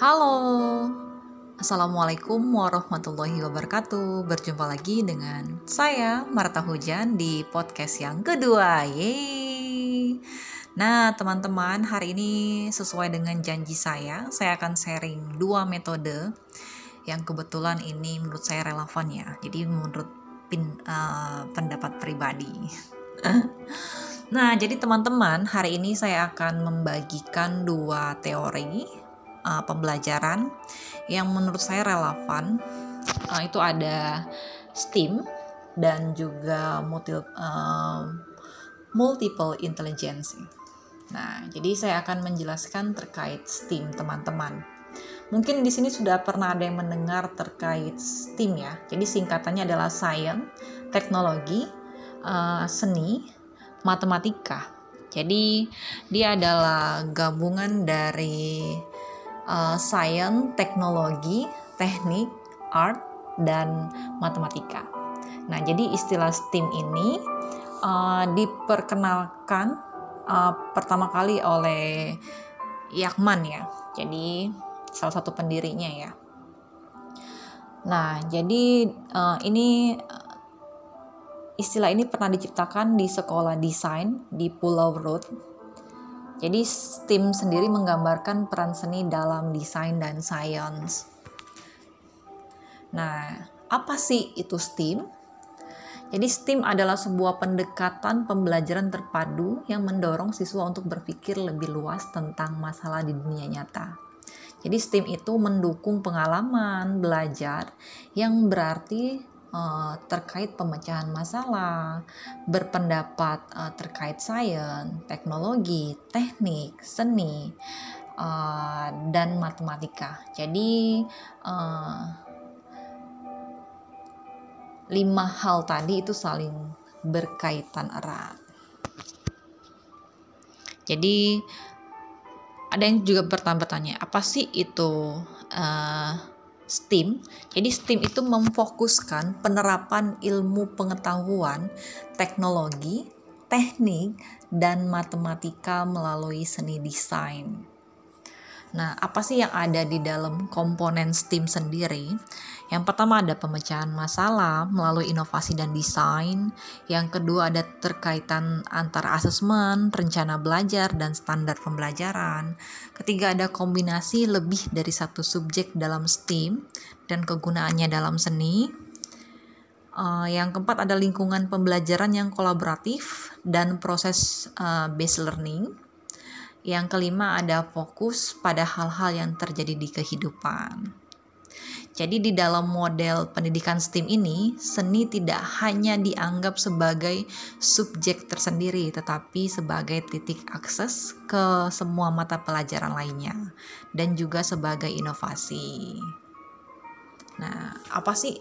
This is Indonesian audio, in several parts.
Halo, Assalamualaikum warahmatullahi wabarakatuh. Berjumpa lagi dengan saya Marta Hujan di podcast yang kedua. Yeay. Nah, teman-teman, hari ini sesuai dengan janji saya, saya akan sharing dua metode yang kebetulan ini menurut saya relevan ya. Jadi menurut pin, uh, pendapat pribadi. nah, jadi teman-teman, hari ini saya akan membagikan dua teori uh, pembelajaran yang menurut saya relevan uh, itu ada STEAM dan juga multi, uh, multiple intelligence. Nah, jadi saya akan menjelaskan terkait STEAM teman-teman. Mungkin di sini sudah pernah ada yang mendengar terkait STEAM ya. Jadi singkatannya adalah Science, Teknologi, uh, Seni, Matematika. Jadi dia adalah gabungan dari uh, science, teknologi, teknik, art, dan matematika. Nah, jadi istilah STEAM ini uh, diperkenalkan uh, pertama kali oleh Yakman ya. Jadi salah satu pendirinya ya. Nah, jadi uh, ini istilah ini pernah diciptakan di sekolah desain di Pulau Road jadi STEAM sendiri menggambarkan peran seni dalam desain dan sains. Nah, apa sih itu STEAM? Jadi STEAM adalah sebuah pendekatan pembelajaran terpadu yang mendorong siswa untuk berpikir lebih luas tentang masalah di dunia nyata. Jadi STEAM itu mendukung pengalaman belajar yang berarti uh, terkait pemecahan masalah, berpendapat uh, terkait sains, teknologi, teknik, seni, uh, dan matematika. Jadi lima hal tadi itu saling berkaitan erat. Jadi ada yang juga bertanya-tanya apa sih itu uh, STEAM. Jadi STEAM itu memfokuskan penerapan ilmu pengetahuan, teknologi, teknik, dan matematika melalui seni desain. Nah, apa sih yang ada di dalam komponen STEAM sendiri? Yang pertama ada pemecahan masalah melalui inovasi dan desain. Yang kedua ada terkaitan antara asesmen, rencana belajar, dan standar pembelajaran. Ketiga ada kombinasi lebih dari satu subjek dalam STEAM dan kegunaannya dalam seni. Uh, yang keempat ada lingkungan pembelajaran yang kolaboratif dan proses uh, based learning. Yang kelima ada fokus pada hal-hal yang terjadi di kehidupan. Jadi di dalam model pendidikan STEAM ini, seni tidak hanya dianggap sebagai subjek tersendiri, tetapi sebagai titik akses ke semua mata pelajaran lainnya dan juga sebagai inovasi. Nah, apa sih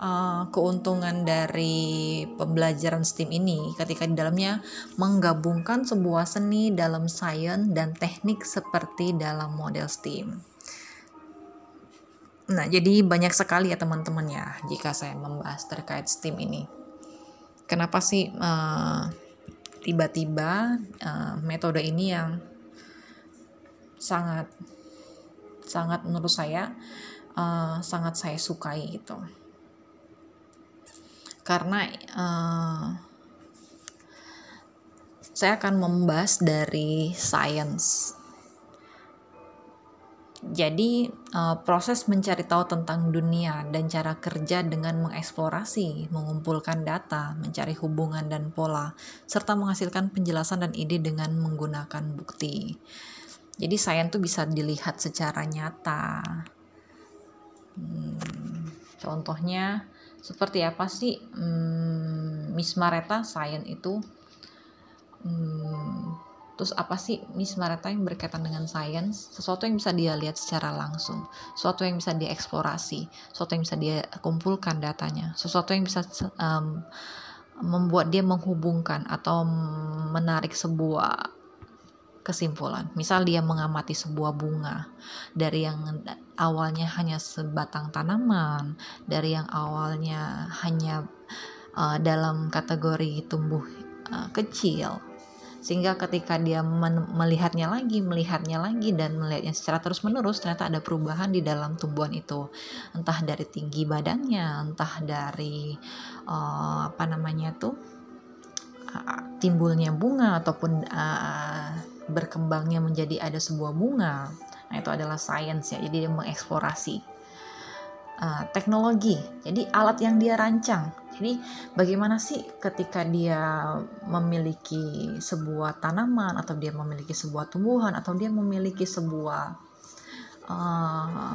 uh, keuntungan dari pembelajaran STEAM ini ketika di dalamnya menggabungkan sebuah seni dalam sains dan teknik seperti dalam model STEAM? Nah, jadi banyak sekali ya teman-teman ya jika saya membahas terkait STEAM ini. Kenapa sih uh, tiba-tiba uh, metode ini yang sangat sangat menurut saya uh, sangat saya sukai gitu. Karena uh, saya akan membahas dari science jadi, uh, proses mencari tahu tentang dunia dan cara kerja dengan mengeksplorasi, mengumpulkan data, mencari hubungan dan pola, serta menghasilkan penjelasan dan ide dengan menggunakan bukti. Jadi, sains itu bisa dilihat secara nyata. Hmm, contohnya, seperti apa sih hmm, Miss Mareta sains itu? Hmm, Terus apa sih Miss Maritime berkaitan dengan sains? Sesuatu yang bisa dia lihat secara langsung, sesuatu yang bisa dia eksplorasi, sesuatu yang bisa dia kumpulkan datanya, sesuatu yang bisa um, membuat dia menghubungkan atau menarik sebuah kesimpulan. Misal dia mengamati sebuah bunga. Dari yang awalnya hanya sebatang tanaman, dari yang awalnya hanya uh, dalam kategori tumbuh uh, kecil sehingga ketika dia melihatnya lagi melihatnya lagi dan melihatnya secara terus menerus ternyata ada perubahan di dalam tumbuhan itu. Entah dari tinggi badannya entah dari uh, apa namanya tuh uh, timbulnya bunga ataupun uh, berkembangnya menjadi ada sebuah bunga. Nah itu adalah sains ya jadi dia mengeksplorasi uh, teknologi. Jadi alat yang dia rancang jadi bagaimana sih ketika dia memiliki sebuah tanaman atau dia memiliki sebuah tumbuhan atau dia memiliki sebuah uh,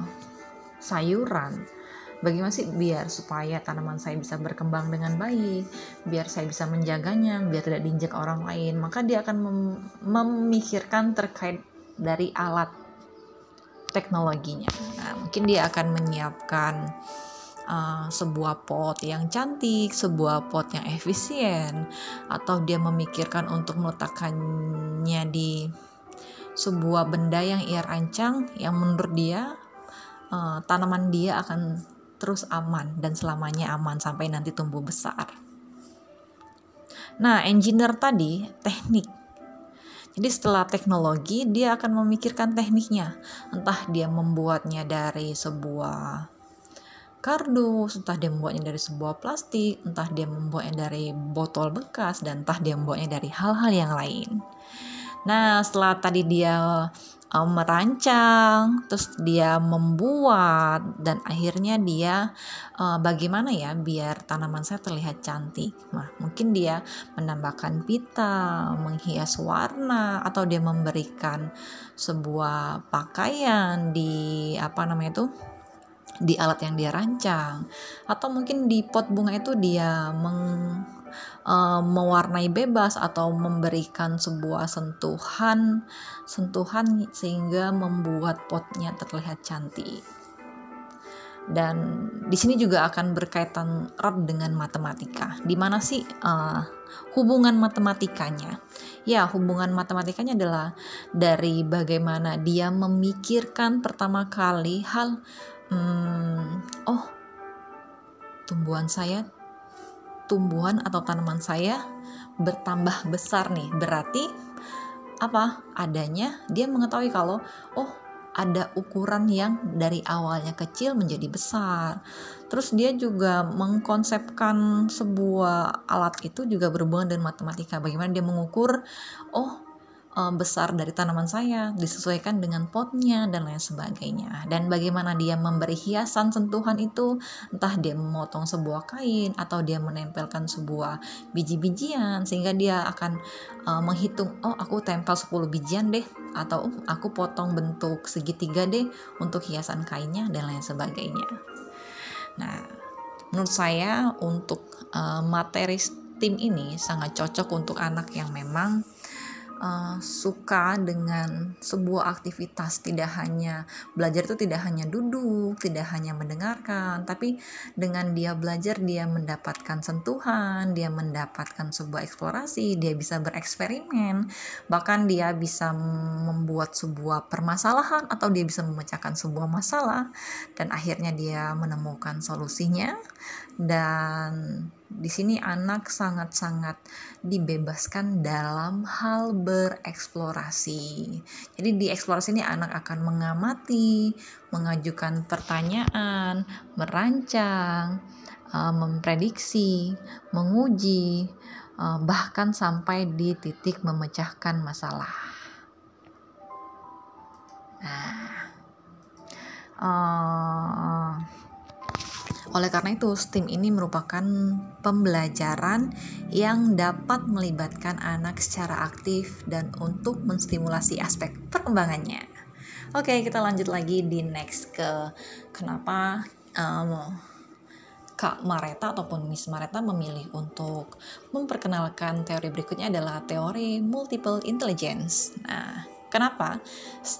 sayuran bagaimana sih biar supaya tanaman saya bisa berkembang dengan baik, biar saya bisa menjaganya, biar tidak diinjak orang lain, maka dia akan mem memikirkan terkait dari alat teknologinya. Nah, mungkin dia akan menyiapkan uh, sebuah pot yang cantik, sebuah pot yang efisien, atau dia memikirkan untuk meletakkannya di sebuah benda yang ia rancang yang menurut dia uh, tanaman dia akan terus aman dan selamanya aman sampai nanti tumbuh besar. Nah, engineer tadi teknik. Jadi setelah teknologi dia akan memikirkan tekniknya. Entah dia membuatnya dari sebuah kardus, entah dia membuatnya dari sebuah plastik, entah dia membuatnya dari botol bekas, dan entah dia membuatnya dari hal-hal yang lain. Nah, setelah tadi dia um, merancang, terus dia membuat, dan akhirnya dia uh, bagaimana ya biar tanaman saya terlihat cantik. Nah, mungkin dia menambahkan pita, menghias warna, atau dia memberikan sebuah pakaian di apa namanya itu di alat yang dia rancang atau mungkin di pot bunga itu dia meng, uh, mewarnai bebas atau memberikan sebuah sentuhan sentuhan sehingga membuat potnya terlihat cantik dan di sini juga akan berkaitan erat dengan matematika. Di mana sih uh, hubungan matematikanya? Ya, hubungan matematikanya adalah dari bagaimana dia memikirkan pertama kali hal hmm, oh tumbuhan saya tumbuhan atau tanaman saya bertambah besar nih berarti apa adanya dia mengetahui kalau oh ada ukuran yang dari awalnya kecil menjadi besar. Terus dia juga mengkonsepkan sebuah alat itu juga berhubungan dengan matematika. Bagaimana dia mengukur, oh uh, besar dari tanaman saya disesuaikan dengan potnya dan lain sebagainya. Dan bagaimana dia memberi hiasan sentuhan itu entah dia memotong sebuah kain atau dia menempelkan sebuah biji-bijian sehingga dia akan uh, menghitung oh aku tempel 10 bijian deh atau uh, aku potong bentuk segitiga deh untuk hiasan kainnya dan lain sebagainya. Nah menurut saya untuk uh, materi tim ini sangat cocok untuk anak yang memang uh, suka dengan sebuah aktivitas tidak hanya belajar itu tidak hanya duduk tidak hanya mendengarkan tapi dengan dia belajar dia mendapatkan sentuhan dia mendapatkan sebuah eksplorasi dia bisa bereksperimen bahkan dia bisa membuat sebuah permasalahan atau dia bisa memecahkan sebuah masalah dan akhirnya dia menemukan solusinya. Dan di sini anak sangat-sangat dibebaskan dalam hal bereksplorasi. Jadi di eksplorasi ini anak akan mengamati, mengajukan pertanyaan, merancang, uh, memprediksi, menguji, uh, bahkan sampai di titik memecahkan masalah. Nah, uh, oleh karena itu, STEAM ini merupakan pembelajaran yang dapat melibatkan anak secara aktif dan untuk menstimulasi aspek perkembangannya. Oke, kita lanjut lagi di next ke kenapa um, Kak Mareta ataupun Miss Mareta memilih untuk memperkenalkan teori berikutnya adalah teori multiple intelligence. Nah, kenapa?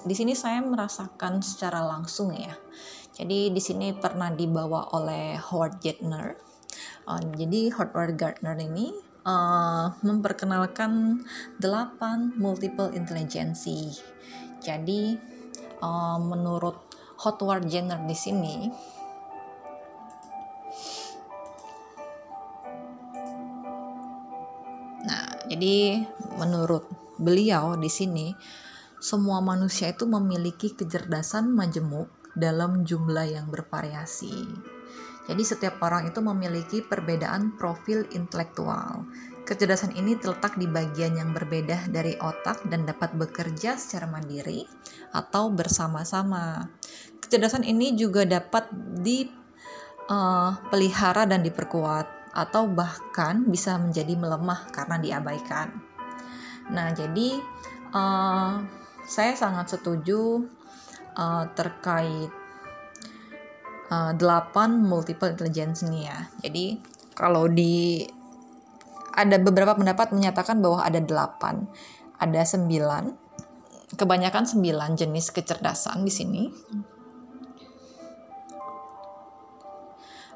Di sini saya merasakan secara langsung ya jadi di sini pernah dibawa oleh Howard Gardner. Uh, jadi Howard Gardner ini uh, memperkenalkan delapan multiple intelligence. Jadi uh, menurut Howard Gardner di sini Nah, jadi menurut beliau di sini semua manusia itu memiliki kecerdasan majemuk dalam jumlah yang bervariasi. Jadi setiap orang itu memiliki perbedaan profil intelektual. Kecerdasan ini terletak di bagian yang berbeda dari otak dan dapat bekerja secara mandiri atau bersama-sama. Kecerdasan ini juga dapat dipelihara uh, dan diperkuat atau bahkan bisa menjadi melemah karena diabaikan. Nah, jadi uh, saya sangat setuju uh, terkait uh, 8 multiple intelligence ini ya. Jadi kalau di ada beberapa pendapat menyatakan bahwa ada 8, ada 9. Kebanyakan 9 jenis kecerdasan di sini.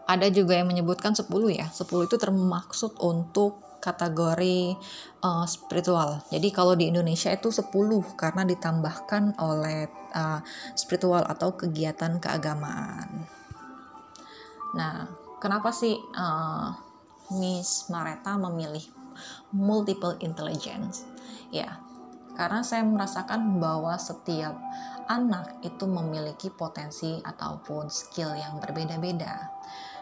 ada juga yang menyebutkan 10 ya 10 itu termaksud untuk kategori uh, spiritual. Jadi kalau di Indonesia itu 10 karena ditambahkan oleh uh, spiritual atau kegiatan keagamaan. Nah kenapa sih uh, Miss Mareta memilih multiple intelligence? Ya karena saya merasakan bahwa setiap anak itu memiliki potensi ataupun skill yang berbeda-beda.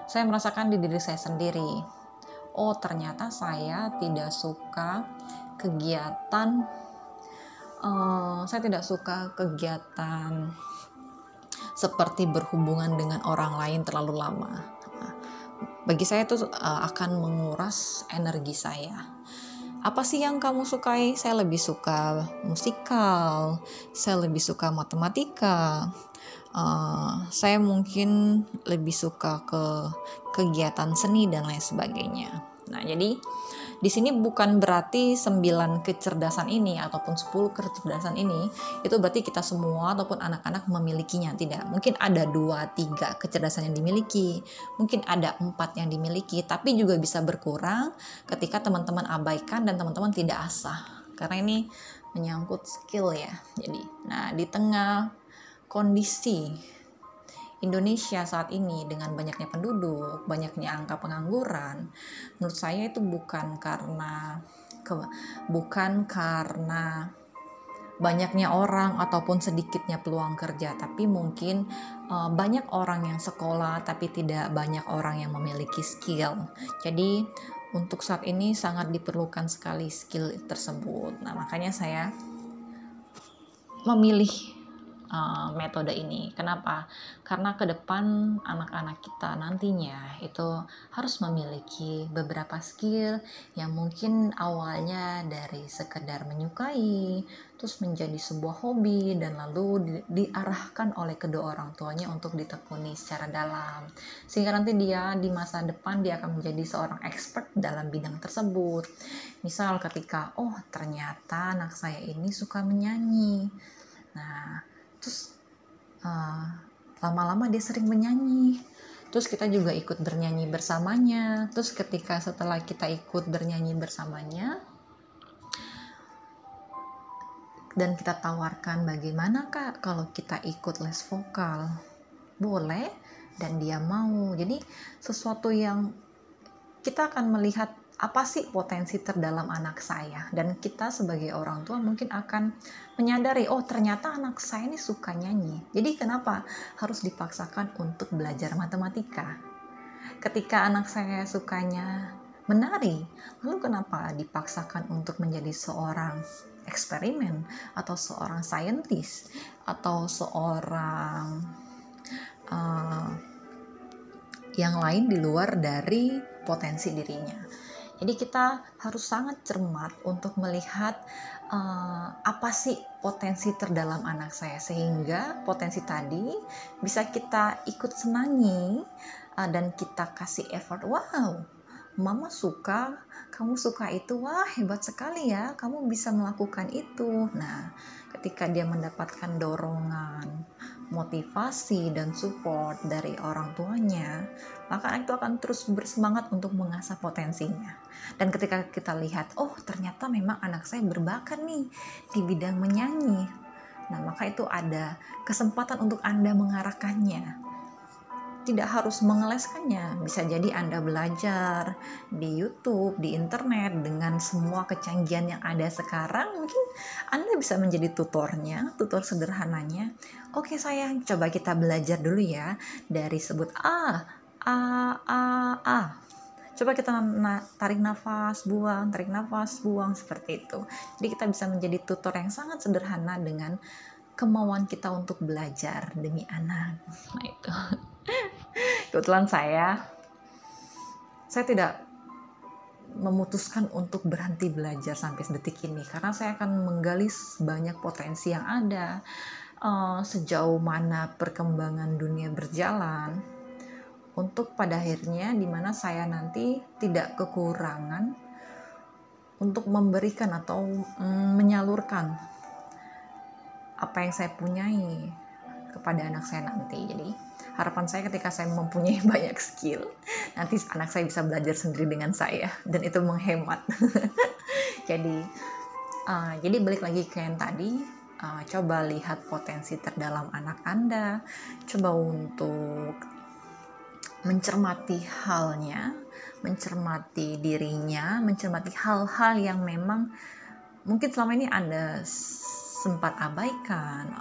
Saya merasakan di diri saya sendiri. Oh, ternyata saya tidak suka kegiatan uh, saya tidak suka kegiatan seperti berhubungan dengan orang lain terlalu lama. bagi saya itu uh, akan menguras energi saya. Apa sih yang kamu sukai? Saya lebih suka musikal, saya lebih suka matematika, uh, saya mungkin lebih suka ke kegiatan seni dan lain sebagainya. Nah, jadi di sini bukan berarti 9 kecerdasan ini ataupun 10 kecerdasan ini itu berarti kita semua ataupun anak-anak memilikinya. Tidak. Mungkin ada dua tiga kecerdasan yang dimiliki mungkin ada empat yang dimiliki tapi juga bisa berkurang ketika teman-teman abaikan dan teman-teman tidak asah. Karena ini menyangkut skill ya. Jadi nah di tengah kondisi Indonesia saat ini dengan banyaknya penduduk, banyaknya angka pengangguran, menurut saya itu bukan karena ke, bukan karena banyaknya orang ataupun sedikitnya peluang kerja, tapi mungkin uh, banyak orang yang sekolah tapi tidak banyak orang yang memiliki skill. Jadi untuk saat ini sangat diperlukan sekali skill tersebut. Nah, makanya saya memilih uh, metode ini. Kenapa? Karena ke depan anak-anak kita nantinya itu harus memiliki beberapa skill yang mungkin awalnya dari sekedar menyukai, terus menjadi sebuah hobi dan lalu di, diarahkan oleh kedua orang tuanya untuk ditekuni secara dalam. Sehingga nanti dia di masa depan dia akan menjadi seorang expert dalam bidang tersebut. Misal ketika oh ternyata anak saya ini suka menyanyi. Nah, terus uh, lama-lama dia sering menyanyi. Terus kita juga ikut bernyanyi bersamanya. Terus ketika setelah kita ikut bernyanyi bersamanya dan kita tawarkan bagaimana kak kalau kita ikut les vokal? Boleh dan dia mau. Jadi sesuatu yang kita akan melihat apa sih potensi terdalam anak saya? Dan kita sebagai orang tua mungkin akan menyadari oh ternyata anak saya ini suka nyanyi. Jadi kenapa harus dipaksakan untuk belajar matematika? Ketika anak saya sukanya menari lalu kenapa dipaksakan untuk menjadi seorang eksperimen atau seorang saintis atau seorang uh, yang lain di luar dari potensi dirinya jadi kita harus sangat cermat untuk melihat uh, apa sih potensi terdalam anak saya sehingga potensi tadi bisa kita ikut senangi uh, dan kita kasih effort. Wow, mama suka, kamu suka itu, wah hebat sekali ya, kamu bisa melakukan itu. Nah, ketika dia mendapatkan dorongan, motivasi dan support dari orang tuanya, maka anak itu akan terus bersemangat untuk mengasah potensinya. Dan ketika kita lihat, oh ternyata memang anak saya berbakat nih di bidang menyanyi. Nah, maka itu ada kesempatan untuk Anda mengarahkannya. Tidak harus mengeleskannya. Bisa jadi Anda belajar di YouTube, di internet dengan semua kecanggihan yang ada sekarang. Mungkin Anda bisa menjadi tutornya, tutor sederhananya. Oke sayang, coba kita belajar dulu ya dari sebut A, A, A, A. Coba kita tarik nafas, buang, tarik nafas, buang seperti itu. Jadi kita bisa menjadi tutor yang sangat sederhana dengan kemauan kita untuk belajar demi anak. Nah itu. Kebetulan saya saya tidak memutuskan untuk berhenti belajar sampai detik ini karena saya akan menggali banyak potensi yang ada. Uh, sejauh mana perkembangan dunia berjalan untuk pada akhirnya di mana saya nanti tidak kekurangan untuk memberikan atau mm, menyalurkan apa yang saya punyai kepada anak saya nanti. Jadi harapan saya ketika saya mempunyai banyak skill nanti anak saya bisa belajar sendiri dengan saya. Dan itu menghemat. Jadi uh, jadi balik lagi ke yang tadi uh, coba lihat potensi terdalam anak anda. Coba untuk mencermati halnya mencermati dirinya mencermati hal-hal yang memang mungkin selama ini anda sempat abaikan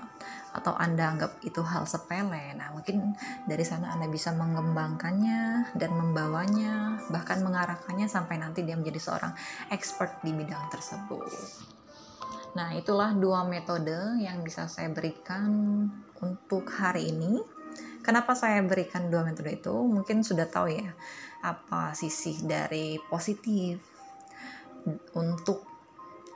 atau Anda anggap itu hal sepele. Nah, mungkin dari sana Anda bisa mengembangkannya dan membawanya, bahkan mengarahkannya sampai nanti dia menjadi seorang expert di bidang tersebut. Nah, itulah dua metode yang bisa saya berikan untuk hari ini. Kenapa saya berikan dua metode itu? Mungkin sudah tahu ya apa sisi dari positif untuk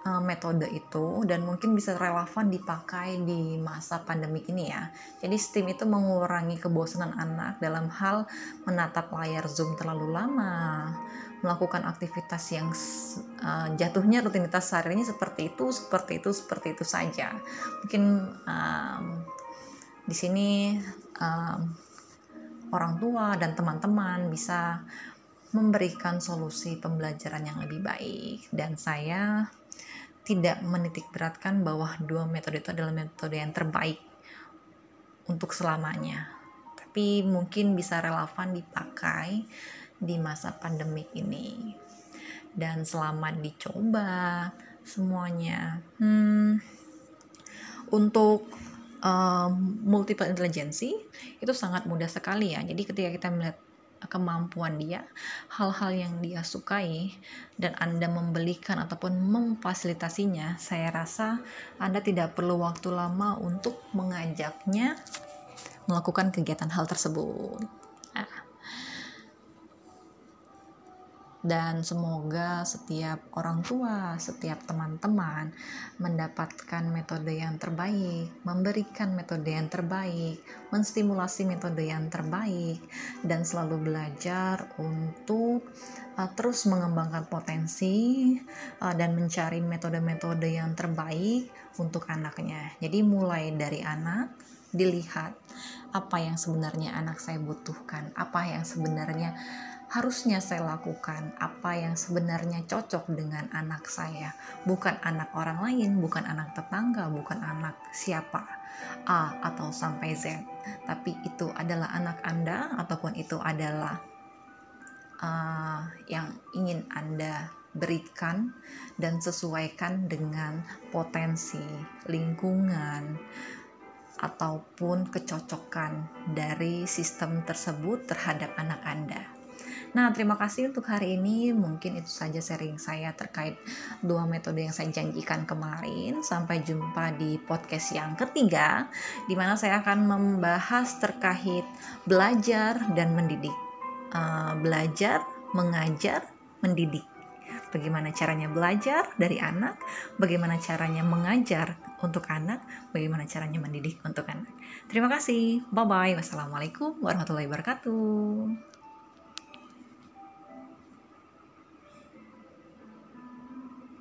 uh, metode itu dan mungkin bisa relevan dipakai di masa pandemi ini ya. Jadi STEAM itu mengurangi kebosanan anak dalam hal menatap layar Zoom terlalu lama, melakukan aktivitas yang uh, jatuhnya rutinitas sehariannya seperti itu, seperti itu, seperti itu saja. Mungkin um, di sini um, orang tua dan teman-teman bisa memberikan solusi pembelajaran yang lebih baik dan saya tidak menitik beratkan bahwa dua metode itu adalah metode yang terbaik untuk selamanya. Tapi mungkin bisa relevan dipakai di masa pandemik ini. Dan selama dicoba semuanya, hmm, untuk um, multiple intelijensi itu sangat mudah sekali ya. Jadi ketika kita melihat kemampuan dia, hal-hal yang dia sukai, dan Anda membelikan ataupun memfasilitasinya, saya rasa Anda tidak perlu waktu lama untuk mengajaknya melakukan kegiatan hal tersebut. Dan semoga setiap orang tua, setiap teman-teman mendapatkan metode yang terbaik, memberikan metode yang terbaik, menstimulasi metode yang terbaik, dan selalu belajar untuk uh, terus mengembangkan potensi uh, dan mencari metode-metode yang terbaik untuk anaknya. Jadi mulai dari anak dilihat apa yang sebenarnya anak saya butuhkan, apa yang sebenarnya harusnya saya lakukan apa yang sebenarnya cocok dengan anak saya, bukan anak orang lain, bukan anak tetangga, bukan anak siapa A atau sampai Z, tapi itu adalah anak Anda ataupun itu adalah uh, yang ingin Anda berikan dan sesuaikan dengan potensi lingkungan ataupun kecocokan dari sistem tersebut terhadap anak Anda. Nah, terima kasih untuk hari ini. Mungkin itu saja sharing saya terkait dua metode yang saya janjikan kemarin. Sampai jumpa di podcast yang ketiga, di mana saya akan membahas terkait belajar dan mendidik. Uh, belajar, mengajar, mendidik. Bagaimana caranya belajar dari anak, bagaimana caranya mengajar untuk anak, bagaimana caranya mendidik untuk anak. Terima kasih. Bye bye. Wassalamualaikum warahmatullahi wabarakatuh.